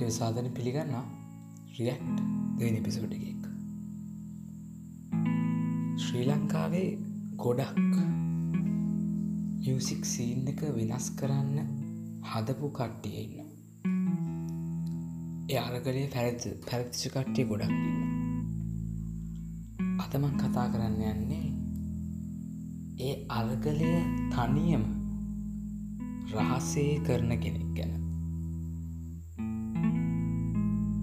කට්ටය සාධන පිළිගන්න රියක්් දෙනි පිසෝට් එකක් ශ්‍රී ලංකාවේ ගොඩක් මියසික් සීන් එක වෙනස් කරන්න හදපු කට්ටිය ඉන්න ඒ අරගලේ පැරදි පැරතිච කට්ටිය ගොඩක් ඉන්න අතමන් කතා කරන්න යන්නේ ඒ අර්ගලය තනියම රහසේ කරන කෙනෙක් ගැන.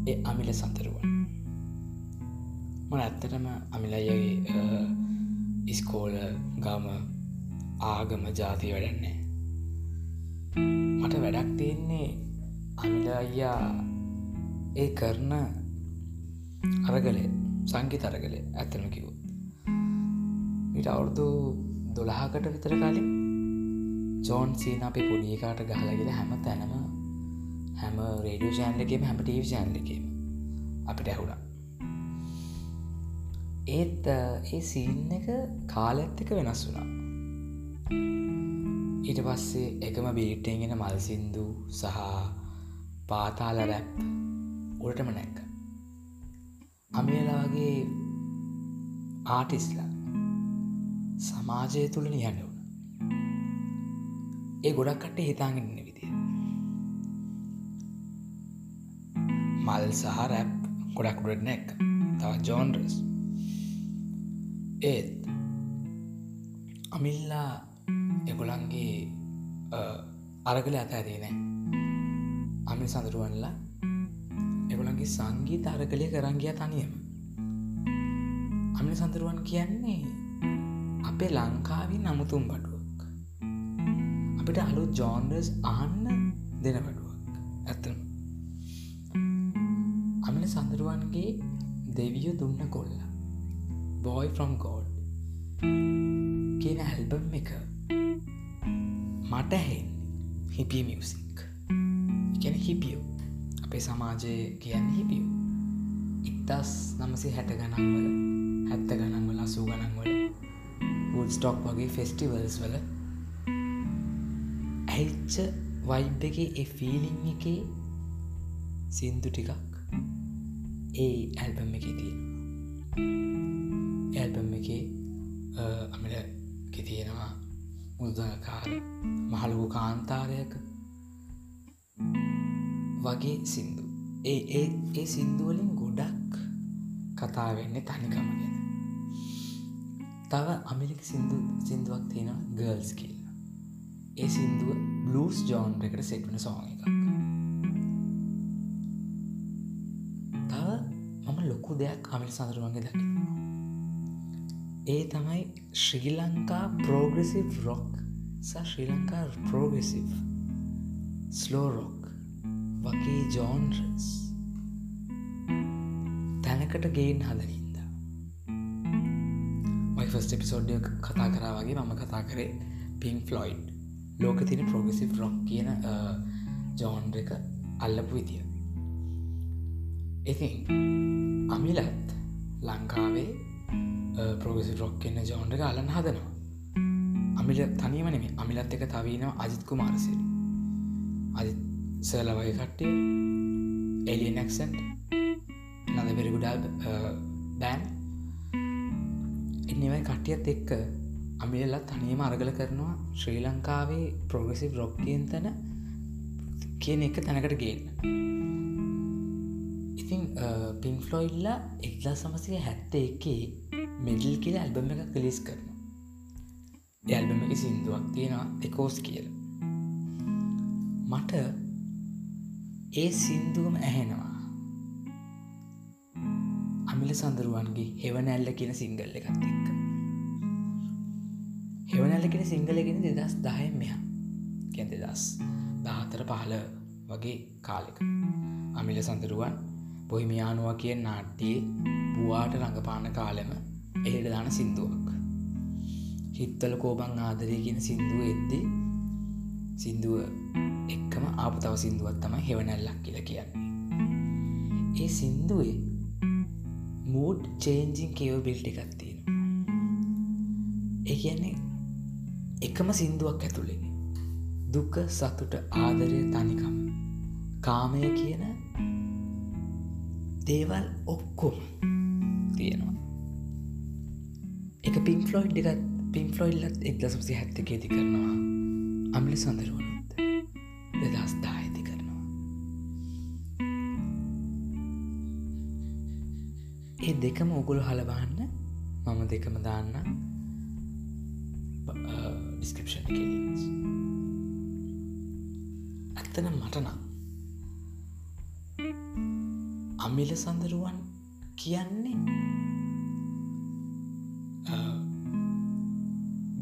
ඒ අමිල සඳරුවන් මන ඇත්තටම අමිලයගේ ඉස්කෝල ගම ආගම ජාති වැඩන්නේ මට වැඩක් තියෙන්නේ අමිල අයියා ඒ කරන අරගලේ සංගි තරගලේ ඇත්තම කිවුත් මිට අවුරුදු දොළහකට විතර කලින් ජෝන් සීන අපි පොඩියකාට ගහලගෙන හැම තැනම හැම රේඩියෝ ජෑන්ලකේම හැම ටීව් ජෑන්ලකීම අපිට ඇහුණා. ඒත් ඒ සීන් එක කාලඇත්තක වෙනස් වුණා. ඊට පස්සේ එකම බීට්ටෙන්ගෙන මල් සින්දු සහ පාතාල රැප් උඩටම නැක්ක අමේලාගේ ආටිස්ලා සමාජය තුළ නියන්න වුණ. ඒ ගොඩක් කට්ට හිතාගෙනන්න මල් සහ රැප් ගොඩක් ඩ නැක් තව ජෝන්රස් ඒත් අමිල්ලා එගොලන්ගේ අරගල ඇතඇදී නෑ. අමිල් සඳරුවන්ලා එගොලන්ගේ සංගීත අරගලය කරංගිය තනියම. අමිල් සඳරුවන් කියන්නේ අපේ ලංකාවින් නමුතුම් බඩුවක්. අපිට අලු ජෝන්ඩර්ස් ආන්න දෙන බඩුවක්. ඇතම අමිල සඳරුවන්ගේ දෙවියෝ දුන්න කොල්ල. බෝයි ෆ්‍රම් ගෝඩ් කියන ඇල්බම් එක මට හෙන් හිපිය මියසික් ගැන හිපියෝ අපේ සමාජය කියන්න හිපියෝ ඉත්තස් නමසේ හැට ගනන්වල හැත්ත ගනන්වල අසූ ගනන්වල වුල්ස්ටොක් වගේ ෆෙස්ටිවල්ස් වල ඇල්ච වයිබ් එක ඒ ෆීලිං එකේ සින්දු ටිකක් ඒ ඇල්බම් එක තියෙන ඇල්බම් එක අමිල තියෙනවා මුදකාර මහලුකු කාන්තාරයක වගේ සින්දු. ඒ ඒ ඒ සින්දුවලින් ගොඩක් කතා වෙන්නේ තනිකම ගැන. තව අමිරික සිින්දු සිින්දුවක් තියෙන ගර්ල්ස් කියල. ඒ සිින්දුව බ්ලස් ජෝන් එකට සෙට්වන සෝන එකක්. ලොකු දෙයක් අමිල් සඳරුවන්ගේ දකි ඒ තමයි ශ්‍රී ලංකා පෝග්‍රසිව් රොක් ස ශ්‍රී ලංකා පෝගසිව් ස්ලෝරොක් වගේ ජෝන්රස් තැනකට ගේන් හදනින්ද මයි ෆස් එපිසෝඩ්ඩ කතා කරා වගේ මම කතා කරේ පින් ෆ්ලොයිඩ් ලෝක තින ප්‍රෝගසිව් රොක් කියන ජෝන්ඩ එක අල්ලපු විතිය ඉතින් අමිලත් ලංකාවේ ප්‍රෝගසි රොක් එන්න ජෝන්ඩ අලන්න හදනවා. අමිල තනිවනෙම අමිලත් එක තවීනවා අජිත්කු මාරසිරි අජි සලවයි කට්ටිය එලියනක්සන්් නද පෙරිගුඩා බෑන් එන්නවයි කට්ටියත් එක්ක අමිලත් තනියම අරගල කරනවා ශ්‍රී ලංකාවේ ප්‍රෝගසිව් රොක්කියෙන් තැන කියන එක තැනකට ගේන්න ඉතින් පින් ෆ්ලොයිල්ලා එක්ලා සමසය හැත්ත එකේ මෙඩල් කියල ඇල්බම එක කලිස් කරන ඇල්බම එක සිින්දුවක් තියෙනවා දෙකෝස් කියල. මට ඒ සින්දුවම ඇහෙනවා. අමිල සඳරුවන්ගේ හෙවනැල්ල කියන සිංගල්ල එකත් එක්ක. හෙවනැල්ල කියෙන සිංහලගෙන දෙදස් දහය මෙහා. ගැන්ද දස් දාතර පහල වගේ කාලෙක. අමිල සඳරුවන් පොහිමියානුව කිය නාට්‍යයේ පුවාට රඟපාන කාලෙම එහිට දාන සිින්දුවක්. හිත්තල කෝබං ආදරය කියන සිින්දුව එද්දී සිින්දුව එක්කම ආපු තව සිින්දුවත් තමයි හෙවනැල්ලක් කියල කියන්නේ. ඒ සින්දුවේ මූඩ් චේන්ජිං කියව බිල්ටි එකත්තියෙන ඒ කියන්නේ එකම සින්දුවක් ඇතුළේ දුක සතුට ආදරය තනිකම කාමය කියන දේවල් ඔක්කොම තියෙනවා. එක පින් ෆ්ලොයිඩ් එකත් පින් ෆ්ලොයිල්ලත් එක් දසම්සි හැත්තකේති කරනවා. අම්ලි සඳරුවනුත් දෙදස් දායති කරනවා. ඒ දෙකම උගුල් හලබාන්න මම දෙකම දාන්න ඩිස්කපෂන් ඇත්තන මටනම් අමිල සඳරුවන් කියන්නේ?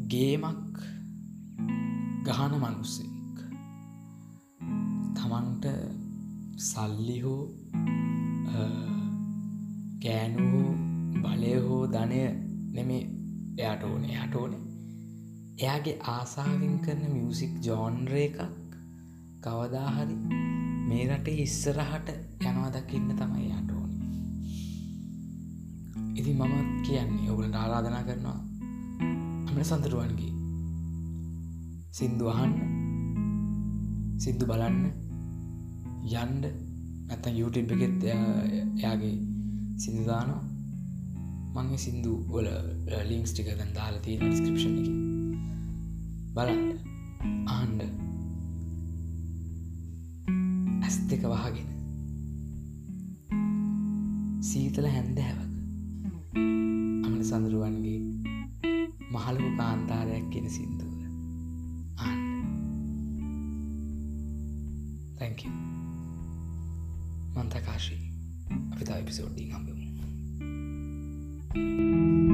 ගේමක් ගහන මනුස්සෙක් තමන්ට සල්ලි හෝ ගෑනු බලය හෝ ධනය නෙමේ එයාට ඕන. එයාට ඕනේ එයාගේ ආසාාවෙන් කරන මියසික් ජෝන්ර එකක්. කවදාහරි මේ රටේ ඉස්සරහට යනවා දකින්න තමයි යට ඕන. ඉති මම කියන්නේ ඔබලට ආරාධනා කරනවා අමට සඳරුවන්ගේ සින්දු අහන්න සින්දු බලන්න යන්ඩ ඇත YouTube එකෙත් එයාගේ සිදුදානවා මගේ සින්දු ඔල ලිංක්ස් ටික දැන් දාලා තියෙන ඩිස්ක්‍රපෂන් එක. බලන්න ආන්ඩ ඇස් දෙක වහගෙන. සීතල හැන්ද හැවක අමන සඳරුවන්ගේ මහලපු කාන්තාරයක් කියෙන සින්දුව. ආන්න. තැක මන්තකාශී. අපි තා එපිසෝඩ්ඩින් හම්බමු. Thank you.